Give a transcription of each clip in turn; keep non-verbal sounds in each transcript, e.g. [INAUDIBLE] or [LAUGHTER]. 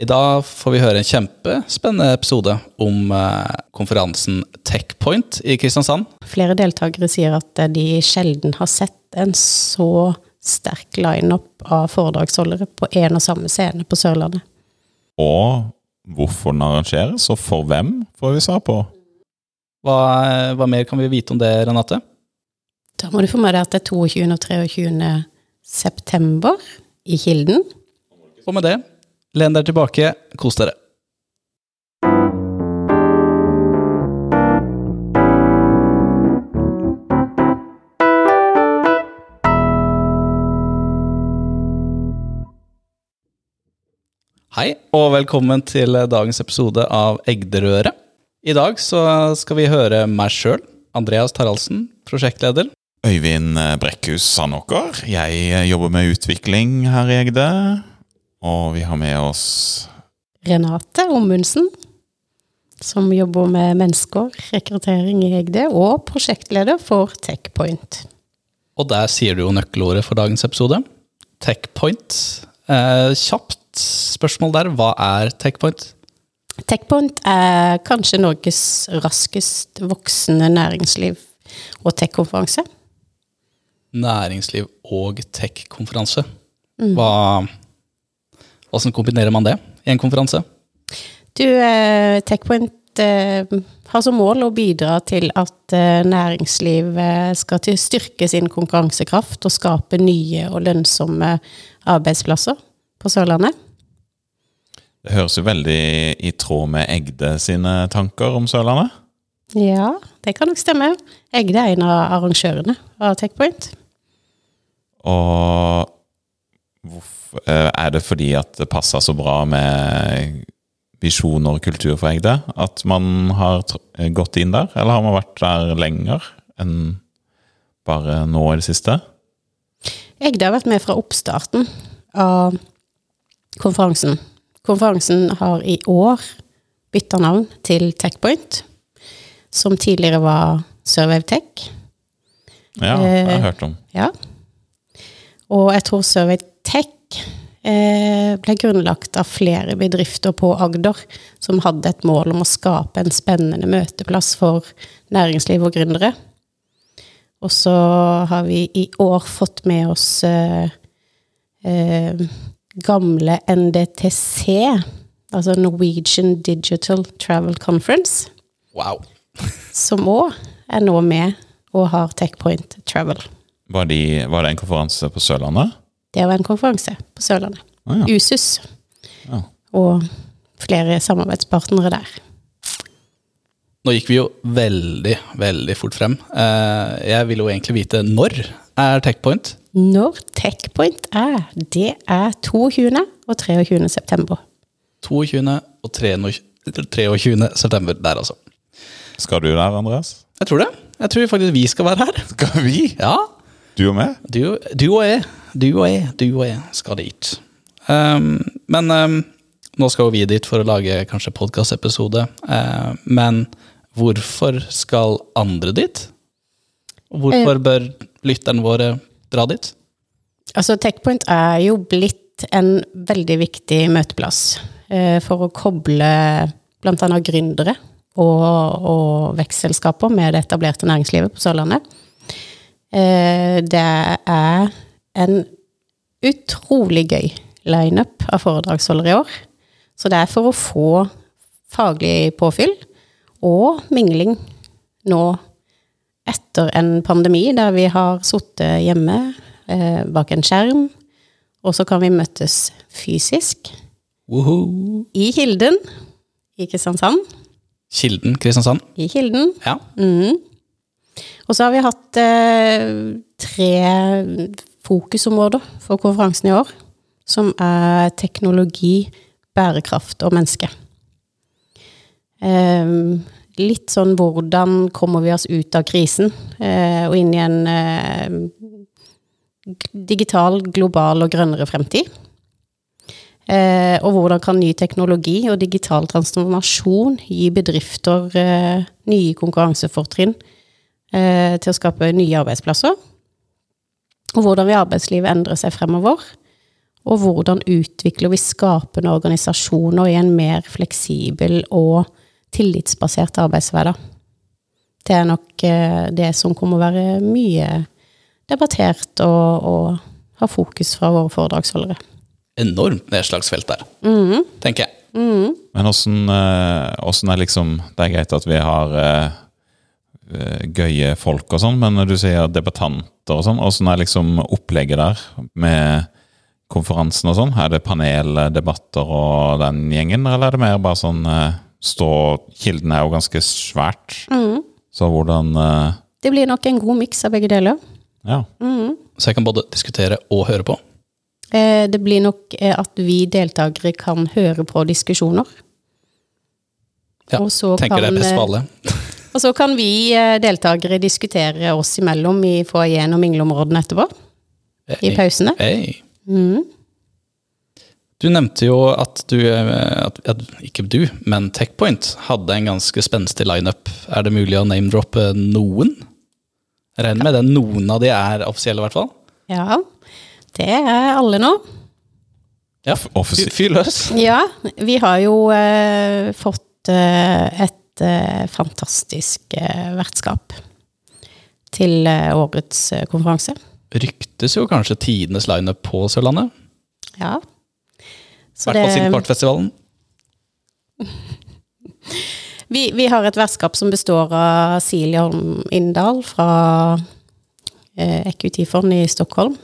I dag får vi høre en kjempespennende episode om eh, konferansen Techpoint i Kristiansand. Flere deltakere sier at de sjelden har sett en så sterk lineup av foredragsholdere på én og samme scene på Sørlandet. Og hvorfor den arrangeres, og for hvem, får vi svar på. Hva, hva mer kan vi vite om det, Renate? Da må du få med deg at det er 22. og 23. september i Kilden. Og med det, len dere tilbake, kos dere. Hei, og velkommen til dagens episode av Egderøret. I dag så skal vi høre meg sjøl, Andreas Taraldsen, prosjektleder. Øyvind Brekkhus Sandåker. Jeg jobber med utvikling her i Egde. Og vi har med oss Renate Ommundsen, som jobber med mennesker, rekruttering i Egde, og prosjektleder for Techpoint. Og der sier du jo nøkkelordet for dagens episode. Techpoint. Eh, kjapt spørsmål der. Hva er Techpoint? Techpoint er kanskje Norges raskest voksende næringsliv- og tech-konferanse. Næringsliv og tech-konferanse. Hva Hvordan kombinerer man det i en konferanse? Du, eh, Techpoint eh, har som mål å bidra til at eh, næringslivet skal til styrke sin konkurransekraft og skape nye og lønnsomme arbeidsplasser på Sørlandet. Det høres jo veldig i tråd med Egde sine tanker om Sørlandet. Ja, det kan nok stemme. Egde er en av arrangørene av Techpoint. Og er det fordi at det passer så bra med visjoner og kultur for Egde at man har eh, gått inn der? Eller har man vært der lenger enn bare nå i det siste? Egde har vært med fra oppstarten av konferansen. Konferansen har i år bytta navn til Techpoint, som tidligere var Survey Tech. Ja, det har jeg Eh, hørt om. Ja. Og jeg tror Survey Tech eh, ble grunnlagt av flere bedrifter på Agder som hadde et mål om å skape en spennende møteplass for næringsliv og gründere. Og så har vi i år fått med oss eh, eh, gamle NDTC, altså Norwegian Digital Travel Conference, Wow. [LAUGHS] som òg er nå med og har Techpoint Travel. Var, de, var det en konferanse på Sørlandet? Det var en konferanse på Sørlandet. Ah, ja. USUS. Ja. Og flere samarbeidspartnere der. Nå gikk vi jo veldig, veldig fort frem. Eh, jeg vil jo egentlig vite når er Techpoint? Når Techpoint er, det er 22. og 23. september. 22. og 23. 23. september der, altså. Skal du der, Andreas? Jeg tror det. Jeg tror faktisk vi skal være her. Skal vi? Ja, Du og meg? du, du og jeg, du og jeg, du og jeg skal dit. Um, men um, nå skal jo vi dit for å lage kanskje podkastepisode. Uh, men hvorfor skal andre dit? Hvorfor bør lytterne våre dra dit? Altså, Techpoint er jo blitt en veldig viktig møteplass uh, for å koble bl.a. gründere og, og vekstselskaper med det etablerte næringslivet på Sørlandet. Uh, det er en utrolig gøy lineup av foredragsholdere i år. Så det er for å få faglig påfyll og mingling nå etter en pandemi der vi har sittet hjemme eh, bak en skjerm, og så kan vi møtes fysisk Woohoo. i Kilden i Kristiansand. Kilden Kristiansand. I Kilden. Ja. Mm. Og så har vi hatt eh, tre fokusområder for konferansen i år, som er teknologi, bærekraft og menneske. Ehm, litt sånn hvordan kommer vi oss ut av krisen eh, og inn i en eh, digital, global og grønnere fremtid. Eh, og hvordan kan ny teknologi og digital transformasjon gi bedrifter nye konkurransefortrinn til å skape nye arbeidsplasser? Og hvordan vil arbeidslivet endre seg fremover? Og hvordan utvikler vi skapende organisasjoner i en mer fleksibel og tillitsbasert arbeidshverdag? Det er nok eh, det som kommer å være mye debattert og, og ha fokus fra våre foredragsholdere. Enormt nedslagsfelt der, tenker jeg. Men åssen eh, er liksom Det er greit at vi har eh, gøye folk og sånn, men når du sier debattanter og sånn, åssen er liksom opplegget der med konferansen og sånn? Er det paneldebatter og den gjengen, eller er det mer bare sånn eh, stå Kilden er jo ganske svært, så hvordan uh... Det blir nok en god miks av begge deler. Ja. Så jeg kan både diskutere og høre på. Eh, Det blir nok eh, at vi deltakere kan høre på diskusjoner. Ja, Og så tenker det er kan, best for eh, alle. Og så kan vi eh, deltakere diskutere oss imellom i foajeen og mingleområdene etterpå. I pausene. Hey. Mm. Du nevnte jo at du, eh, at, at, ikke du, men Techpoint hadde en ganske spenstig lineup. Er det mulig å name-droppe noen? Jeg regner med det noen av de er offisielle, i hvert fall. Ja, det er alle nå. Ja, fyr, fyr løs. Ja, vi har jo eh, fått eh, et eh, fantastisk eh, vertskap til eh, årets konferanse. Ryktes jo kanskje tidenes lineup på Sørlandet. Ja. I Så hvert fall siden Kvartfestivalen. [LAUGHS] vi, vi har et vertskap som består av Silje Holm Inndal fra eh, Equity-fond i Stockholm.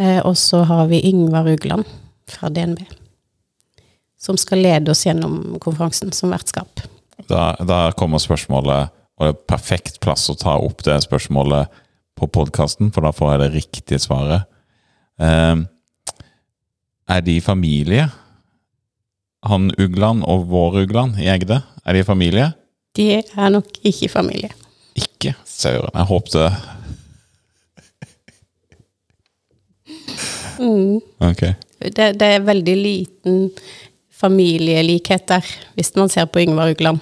Eh, og så har vi Yngvar Rugland fra DNB. Som skal lede oss gjennom konferansen som vertskap. Da, da kommer spørsmålet, og det er perfekt plass å ta opp det spørsmålet på podkasten, for da får jeg det riktige svaret. Eh, er de familie? Han Ugland og vår Ugland i Egde, er de familie? De er nok ikke familie. Ikke, søren. Jeg håpte Ok. Det, det er veldig liten familielikhet der, hvis man ser på Yngvar Ugland.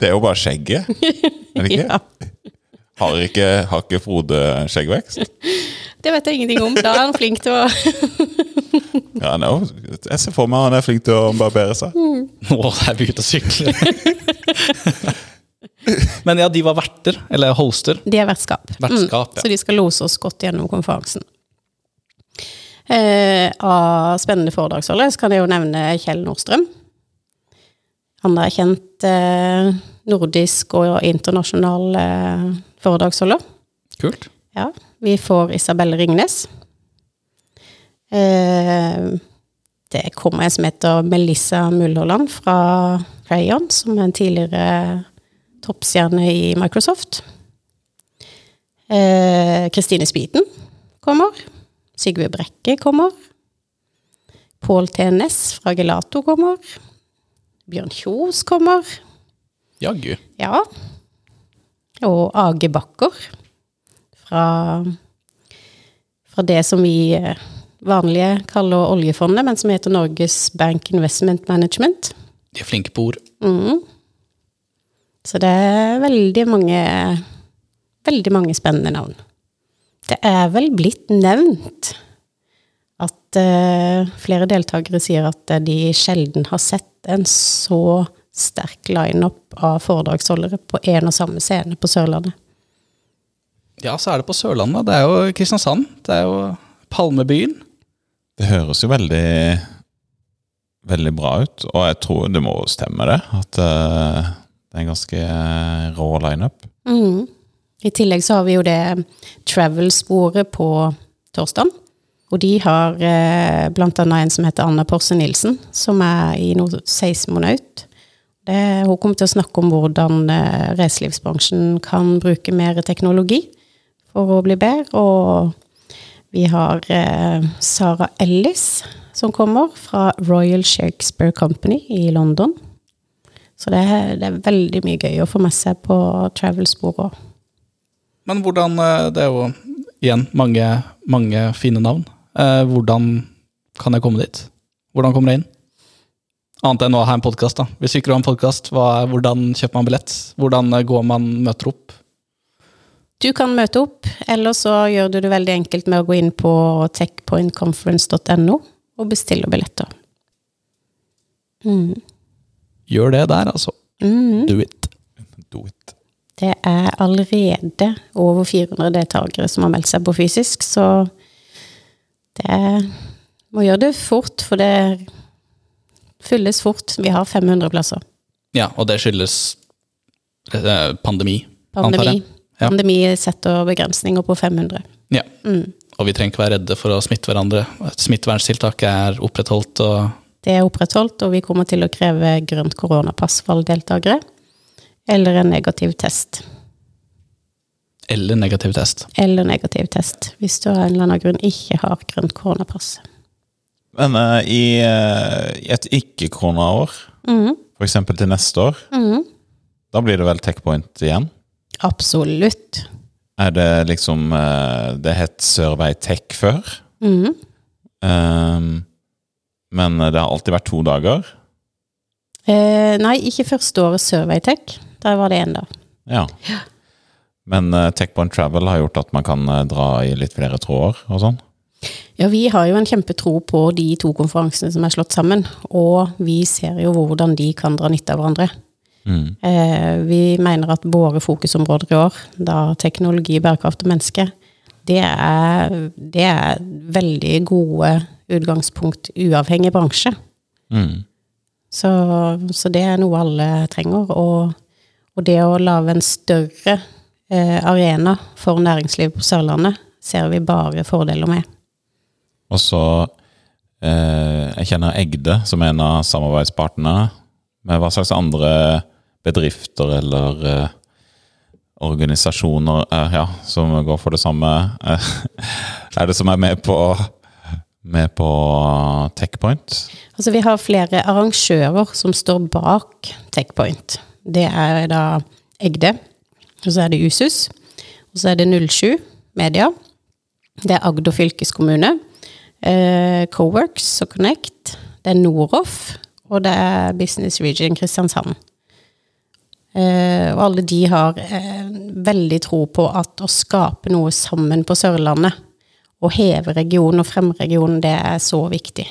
Det er jo bare skjegget, er det ikke? [LAUGHS] Ja, Har ikke, har ikke Frode skjeggvekst? det vet jeg ingenting om. Da er han flink til å [LAUGHS] Ja, han er jo, jeg ser for meg han er flink til å barbere seg. Nå er jeg begynt å sykle. Men ja, de var verter, eller hoster. De er vertskap. Vertskap, ja. Så de skal lose oss godt gjennom konferansen. Eh, av spennende foredragsholdere kan jeg jo nevne Kjell Nordstrøm. Han er kjent eh, nordisk og internasjonal eh, foredragsholder. Kult. Ja, vi får Isabelle Ringnes. Eh, det kommer en som heter Melissa Mulholland fra Crayon, som er en tidligere toppstjerne i Microsoft. Eh, Kristine Spiten kommer. Sigve Brekke kommer. Pål T. Næss fra Gelato kommer. Bjørn Kjos kommer. Jaggu. Ja. Og Age Bakker fra, fra det som vi eh, vanlige kaller oljefondet, men som heter Norges Bank Investment Management. De er flinke på ord. Mm. Så det er veldig mange Veldig mange spennende navn. Det er vel blitt nevnt at eh, flere deltakere sier at de sjelden har sett en så sterk lineup av foredragsholdere på én og samme scene på Sørlandet. Ja, så er det på Sørlandet. Det er jo Kristiansand. Det er jo Palmebyen. Det høres jo veldig veldig bra ut, og jeg tror det må stemme, det. At eh, det er en ganske eh, rå lineup. Mm. I tillegg så har vi jo det travel-sporet på torsdag. Og de har eh, annet en som heter Anna Porse Nilsen, som er i noe seismonaut. Det, hun kommer til å snakke om hvordan eh, reiselivsbransjen kan bruke mer teknologi for å bli bedre. Og vi har eh, Sara Ellis som kommer fra Royal Shakespeare Company i London. Så det, det er veldig mye gøy å få med seg på travel-sporet. Men hvordan eh, Det er jo igjen mange, mange fine navn. Eh, Hvordan kan jeg komme dit? Hvordan kommer jeg inn? Annet enn å ha en podkast. Hvis ikke du har en podkast, hvordan kjøper man billett? Hvordan eh, går man møter opp? Du kan møte opp, eller så gjør du det veldig enkelt med å gå inn på techpointconference.no og bestille billetter. Mm. Gjør det der, altså. Mm. Do it. Do it. Det er allerede over 400 deltakere som har meldt seg på fysisk, så det må gjøre det fort, for det fylles fort. Vi har 500 plasser. Ja, og det skyldes eh, pandemi, Pandemi. Ja. Pandemi setter begrensninger på 500. Ja. Mm. Og vi trenger ikke være redde for å smitte hverandre. Smitteverntiltaket er opprettholdt, og Det er opprettholdt, og vi kommer til å kreve grønt koronapass for alle deltakere. Eller en negativ test. Eller negativ test. Eller negativ test, hvis du av en eller annen grunn ikke har grønt koronapass. Men uh, i, uh, i et ikke-koronaår, mm. eksempel til neste år, mm. da blir det vel Techpoint igjen? Absolutt. Er det liksom uh, Det het Sørvei Tech før. Mhm. Um, men det har alltid vært to dager. Eh, nei, ikke første året Surveytech. Der var det én, da. Ja. Men uh, Techpoint Travel har gjort at man kan uh, dra i litt flere tråder og sånn. Ja, vi har jo en kjempetro på de to konferansene som er slått sammen, og vi ser jo hvordan de kan dra nytte av hverandre. Mm. Uh, vi mener at våre fokusområder i år, da teknologi, bærekraft og menneske, det er, det er veldig gode utgangspunkt uavhengig bransje. Mm. Så, så det er noe alle trenger. Og, og det å lage en større eh, arena for næringsliv på Sørlandet, ser vi bare fordeler med. Og så eh, Jeg kjenner Egde som en av samarbeidspartnerne. Men hva slags andre bedrifter eller eh, organisasjoner eh, ja, som går for det samme, eh, [LAUGHS] er det som er med på, med på Techpoint? Altså, vi har flere arrangører som står bak Techpoint. Det er da Egde, og så er det Usus, og så er det 07 Media. Det er Agder fylkeskommune, eh, Coworks og Connect, det er Noroff, og det er Business Region Kristiansand. Eh, og alle de har eh, veldig tro på at å skape noe sammen på Sørlandet, og heve regionen og fremme regionen, det er så viktig.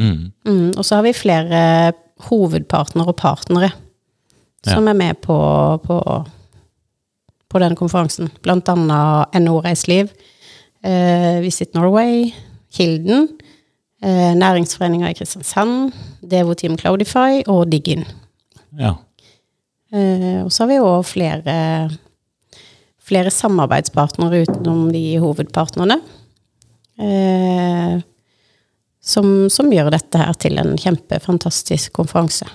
Mm. Mm, og så har vi flere hovedpartnere og partnere som er med på, på, på den konferansen. Blant annet NHO Reiseliv, eh, Visit Norway, Kilden, eh, Næringsforeninga i Kristiansand, Devo Team Cloudify og Diggin. Ja. Eh, og så har vi òg flere, flere samarbeidspartnere utenom de hovedpartnerne. Eh, som, som gjør dette her til en kjempefantastisk konferanse.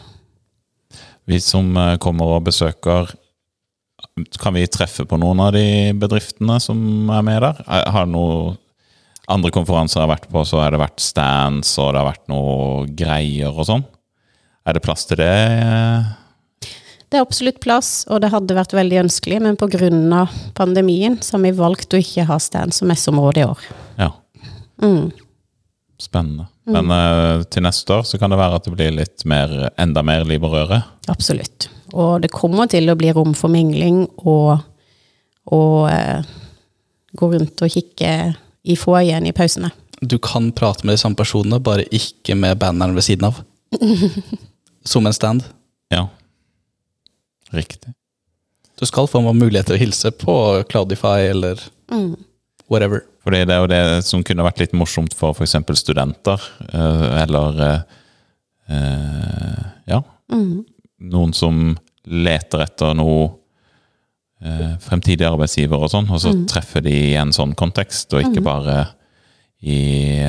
Vi som eh, kommer og besøker, kan vi treffe på noen av de bedriftene som er med der? Har Har noe andre konferanser jeg har vært på, så har det vært stands, og det har vært noe greier og sånn. Er det plass til det? Det er absolutt plass, og det hadde vært veldig ønskelig, men pga. pandemien så har vi valgt å ikke ha stands som messeområde i år. Ja, Mm. Spennende. Men uh, til neste år så kan det være at det blir litt mer, enda mer liv og røre. Absolutt. Og det kommer til å bli rom for mingling og, og uh, gå rundt og kikke i foajeen i pausene. Du kan prate med de samme personene, bare ikke med banneren ved siden av. [LAUGHS] Som en stand. Ja, riktig. Du skal få mulighet til å hilse på Cloudify eller Mm. whatever. Fordi det er jo det som kunne vært litt morsomt for f.eks. studenter, eh, eller eh, eh, Ja, Mm. noen som leter etter noe eh, fremtidig arbeidsgiver og sånn, og så treffer de i en sånn kontekst, og ikke bare i,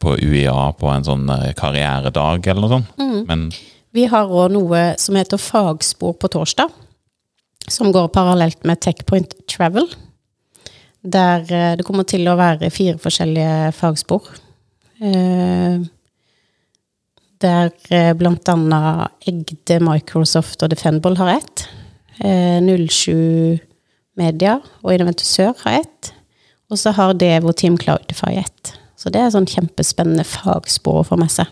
på UiA på en sånn karrieredag eller noe sånt. Men Vi har òg noe som heter Fagspor på torsdag, som går parallelt med Techpoint Travel. Der eh, det kommer til å være fire forskjellige fagspor. Eh, Der bl.a. blant annet Egde, Microsoft og Defendable har ett. Eh, 07 Media og Innoventusør har ett. Og så har Devo Team Cloudify ett. Så det er sånn kjempespennende fagspor å få med seg.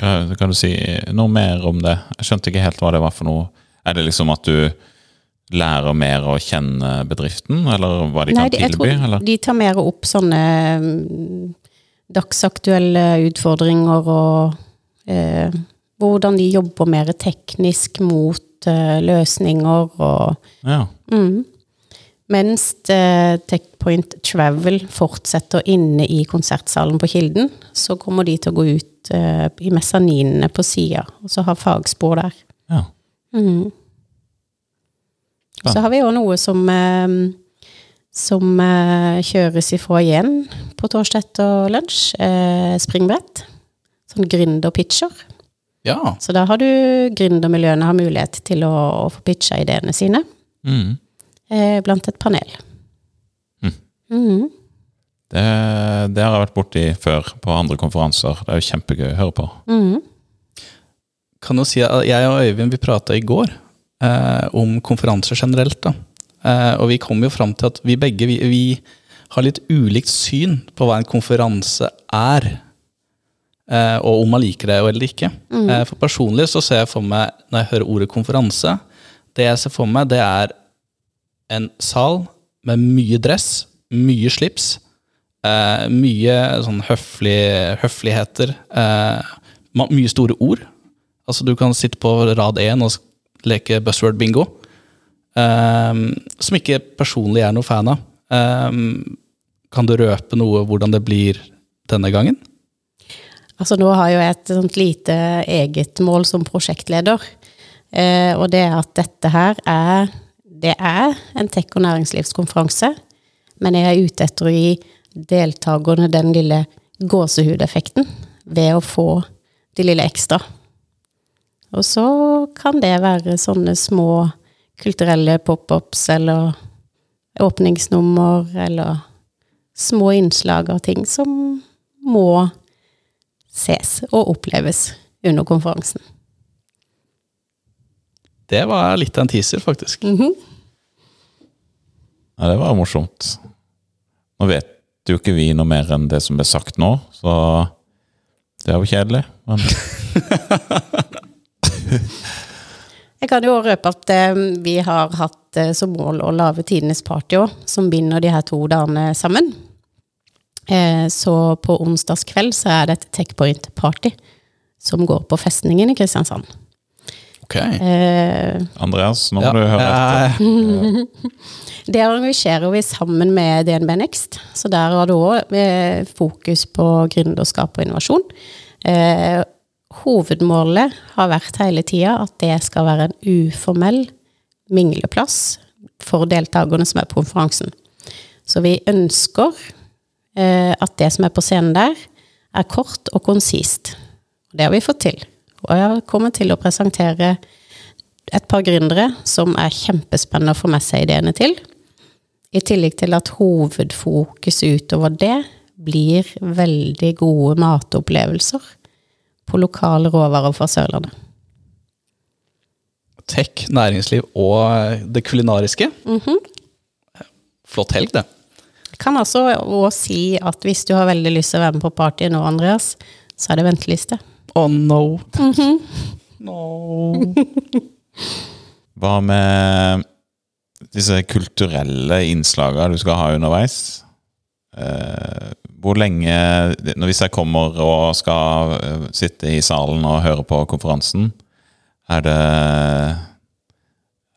kan du si noe mer om det? Jeg skjønte ikke helt hva det var for noe. Er det liksom at du lærer mer å kjenne bedriften, eller hva de Nei, kan Nei, jeg tror Eller? de tar mer opp sånne mm, dagsaktuelle utfordringer og eh, hvordan de jobber mer teknisk mot eh, løsninger og Ja. mm. Mens eh, Techpoint Travel fortsetter inne i konsertsalen på Kilden, så kommer de til å gå ut eh, i mesaninene på sida, og så ha fagspor der. ja. Mm. Ja. Så har vi òg noe som, eh, som eh, kjøres ifra igjen på torsdag etter lunsj. Eh, springbrett. Sånn gründerpitcher. Ja. Så da har du gründermiljøene har mulighet til å, å få pitcha ideene sine Mm. eh, blant et panel. Mm. Mm. Det, det har jeg vært borti før på andre konferanser. Det er jo kjempegøy å høre på. Mhm. Kan jo si at jeg og Øyvind vi prata i går eh, om konferanser generelt. Eh, og vi kom jo fram til at vi begge vi, vi har litt ulikt syn på hva en konferanse er. Eh, og om man liker det eller ikke. Eh, for personlig så ser jeg for meg, når jeg hører ordet konferanse, det jeg ser for meg, det er en sal med mye dress, mye slips, eh, mye sånn høflig, høfligheter, eh, mye store ord. Altså Du kan sitte på rad én og leke buzzword bingo. Um, som ikke personlig er noe fan av. Um, kan du røpe noe hvordan det blir denne gangen? Altså nå har jeg et sånt lite eget mål som prosjektleder. Eh, og det er at dette her er Det er en tech- og næringslivskonferanse, men jeg er ute etter å gi deltakerne den lille gåsehudeffekten ved å få det lille ekstra. Og så kan det være sånne små kulturelle pop-ups eller åpningsnummer eller små innslag av ting som må ses og oppleves under konferansen. Det var litt av en teaser, faktisk. Ja, det var morsomt. Nå vet jo ikke vi noe mer enn det som ble sagt nå, så det er jo kjedelig. Men [LAUGHS] Jeg kan jo røpe at eh, vi har hatt eh, som mål å lage tidenes party òg, som binder de her to dagene sammen. Eh, så på onsdagskveld så er det et Techpoint-party som går på festningen i Kristiansand. Ok. Eh, Andreas, nå må Ja, du høre etter. eh, [LAUGHS] Det arrangerer vi sammen med DNB Next, så der har du òg fokus på gründerskap og innovasjon. Eh, hovedmålet har vært hele tida at det skal være en uformell mingleplass for deltakerne som er på konferansen. Så vi ønsker eh, at det som er på scenen der, er kort og konsist. Det har vi fått til. Og jeg kommer til å presentere et par gründere som er kjempespennende å få med seg ideene til. I tillegg til at hovedfokuset utover det blir veldig gode matopplevelser på lokale råvarer fra Sørlandet. tech, næringsliv og det kulinariske. Flott helg, det. Jeg kan altså òg si at hvis du har veldig lyst til å være med på party nå, Andreas, så er det venteliste. Oh no. No. [LAUGHS] Hva med disse kulturelle innslagene du skal ha underveis? Eh, hvor lenge Hvis jeg kommer og skal eh, sitte i salen og høre på konferansen, er det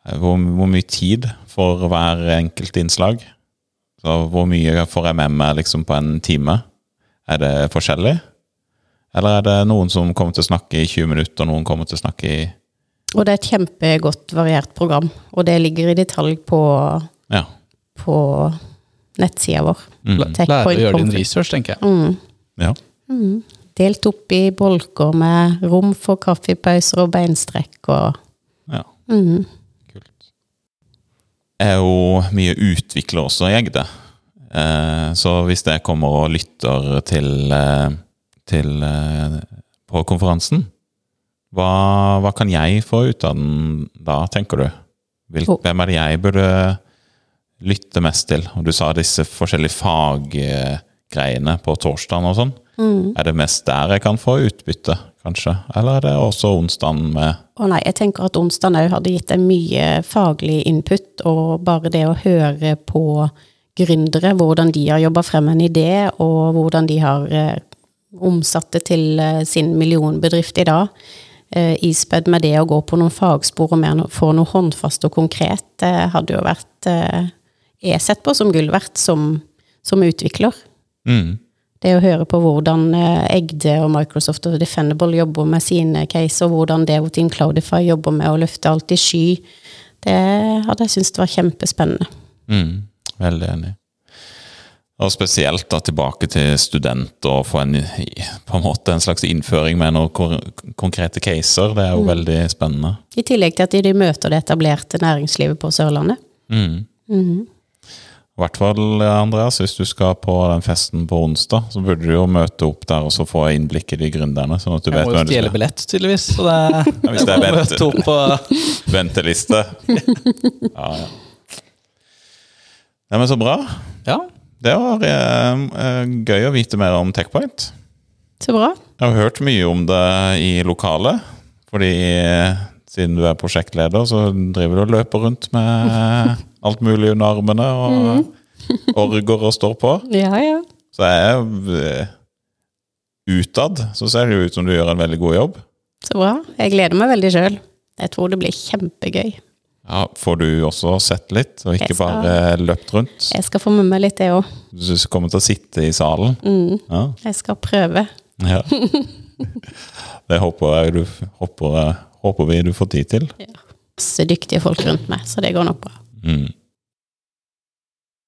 eh, hvor, hvor mye tid for hver enkelt innslag? Så hvor mye får jeg med meg liksom på en time? Er det forskjellig? Eller er det noen som kommer til å snakke i 20 minutter, og noen kommer til å snakke i Og det er et kjempegodt variert program, og det ligger i detalj på, Ja. på nettsida vår. Mm. Lære å gjøre din research, tenker jeg. Mm. ja. Delt opp i bolker med rom for kaffepauser og beinstrekk og ja. mm. Kult. Jeg er jo mye utvikler også i Egde. Eh, så hvis jeg kommer og lytter til, eh, til eh, på konferansen, hva, hva kan jeg få ut av den da, tenker du? Oh. Hvem er det jeg burde lytte mest til? Og du sa disse forskjellige faggreiene på torsdagen og sånn. Er det mest der jeg kan få utbytte? kanskje? Eller er det også onsdagen med Å nei, jeg tenker at onsdagen òg hadde gitt deg mye faglig input, og bare det å høre på gründere, hvordan de har jobba frem en idé, og hvordan de har eh, omsatt det til eh, sin millionbedrift i dag, eh, ispedd med det å gå på noen fagspor og mer få noe håndfast og konkret, det hadde jo vært Jeg sett på som gull verdt som, som utvikler. mm. Det å høre på hvordan eh, Egde og Microsoft og Defendable jobber med sine case, og hvordan Devo Team Cloudify jobber med å løfte alt i sky, det hadde jeg syntes var kjempespennende. Mm. Veldig enig. Og spesielt da tilbake til studenter og få en, på en måte en slags innføring med noen konkrete caser. Det er jo veldig spennende. I tillegg til at de møter det etablerte næringslivet på Sørlandet. Mm. Mhm. I hvert fall, Andreas, hvis du skal på den festen på onsdag, så burde du jo møte opp der og så få innblikk i de gründerne. sånn at du Jeg vet må jo stjele billett, tydeligvis. Så det, hvis det er [LAUGHS] må møte opp og [LAUGHS] venteliste. Ja, ja. Nei, men så bra. Ja. Det var eh, gøy å vite mer om Techpoint. Så bra. Jeg har hørt mye om det i lokalet, fordi siden du er prosjektleder, så driver du og løper rundt med alt mulig under armene, og [LAUGHS] orger og står på. Ja, ja. Så jeg eh, utad, så ser det jo ut som du gjør en veldig god jobb. Så bra. Jeg gleder meg veldig sjøl. Jeg tror det blir kjempegøy. Ja, får du også sett litt, og ikke skal- bare løpt rundt? Jeg skal få med meg litt, det òg. Du kommer til å sitte i salen? Mm. Ja. Jeg skal prøve. ja. [LAUGHS] Det håper, jeg du, håper, håper vi du får tid til. Ja. Masse dyktige folk rundt meg, så det går nok bra. Mm.